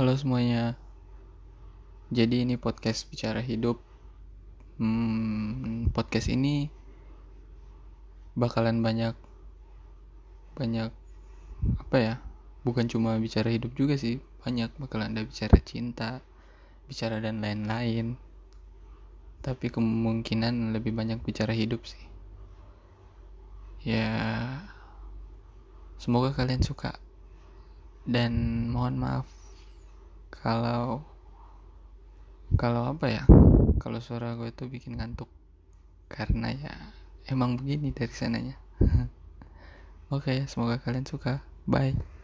Halo semuanya. Jadi ini podcast bicara hidup. Hmm, podcast ini bakalan banyak banyak apa ya? Bukan cuma bicara hidup juga sih, banyak bakalan ada bicara cinta, bicara dan lain-lain. Tapi kemungkinan lebih banyak bicara hidup sih. Ya semoga kalian suka. Dan mohon maaf kalau kalau apa ya? Kalau suara gue tuh bikin ngantuk. Karena ya emang begini dari sananya. Oke semoga kalian suka. Bye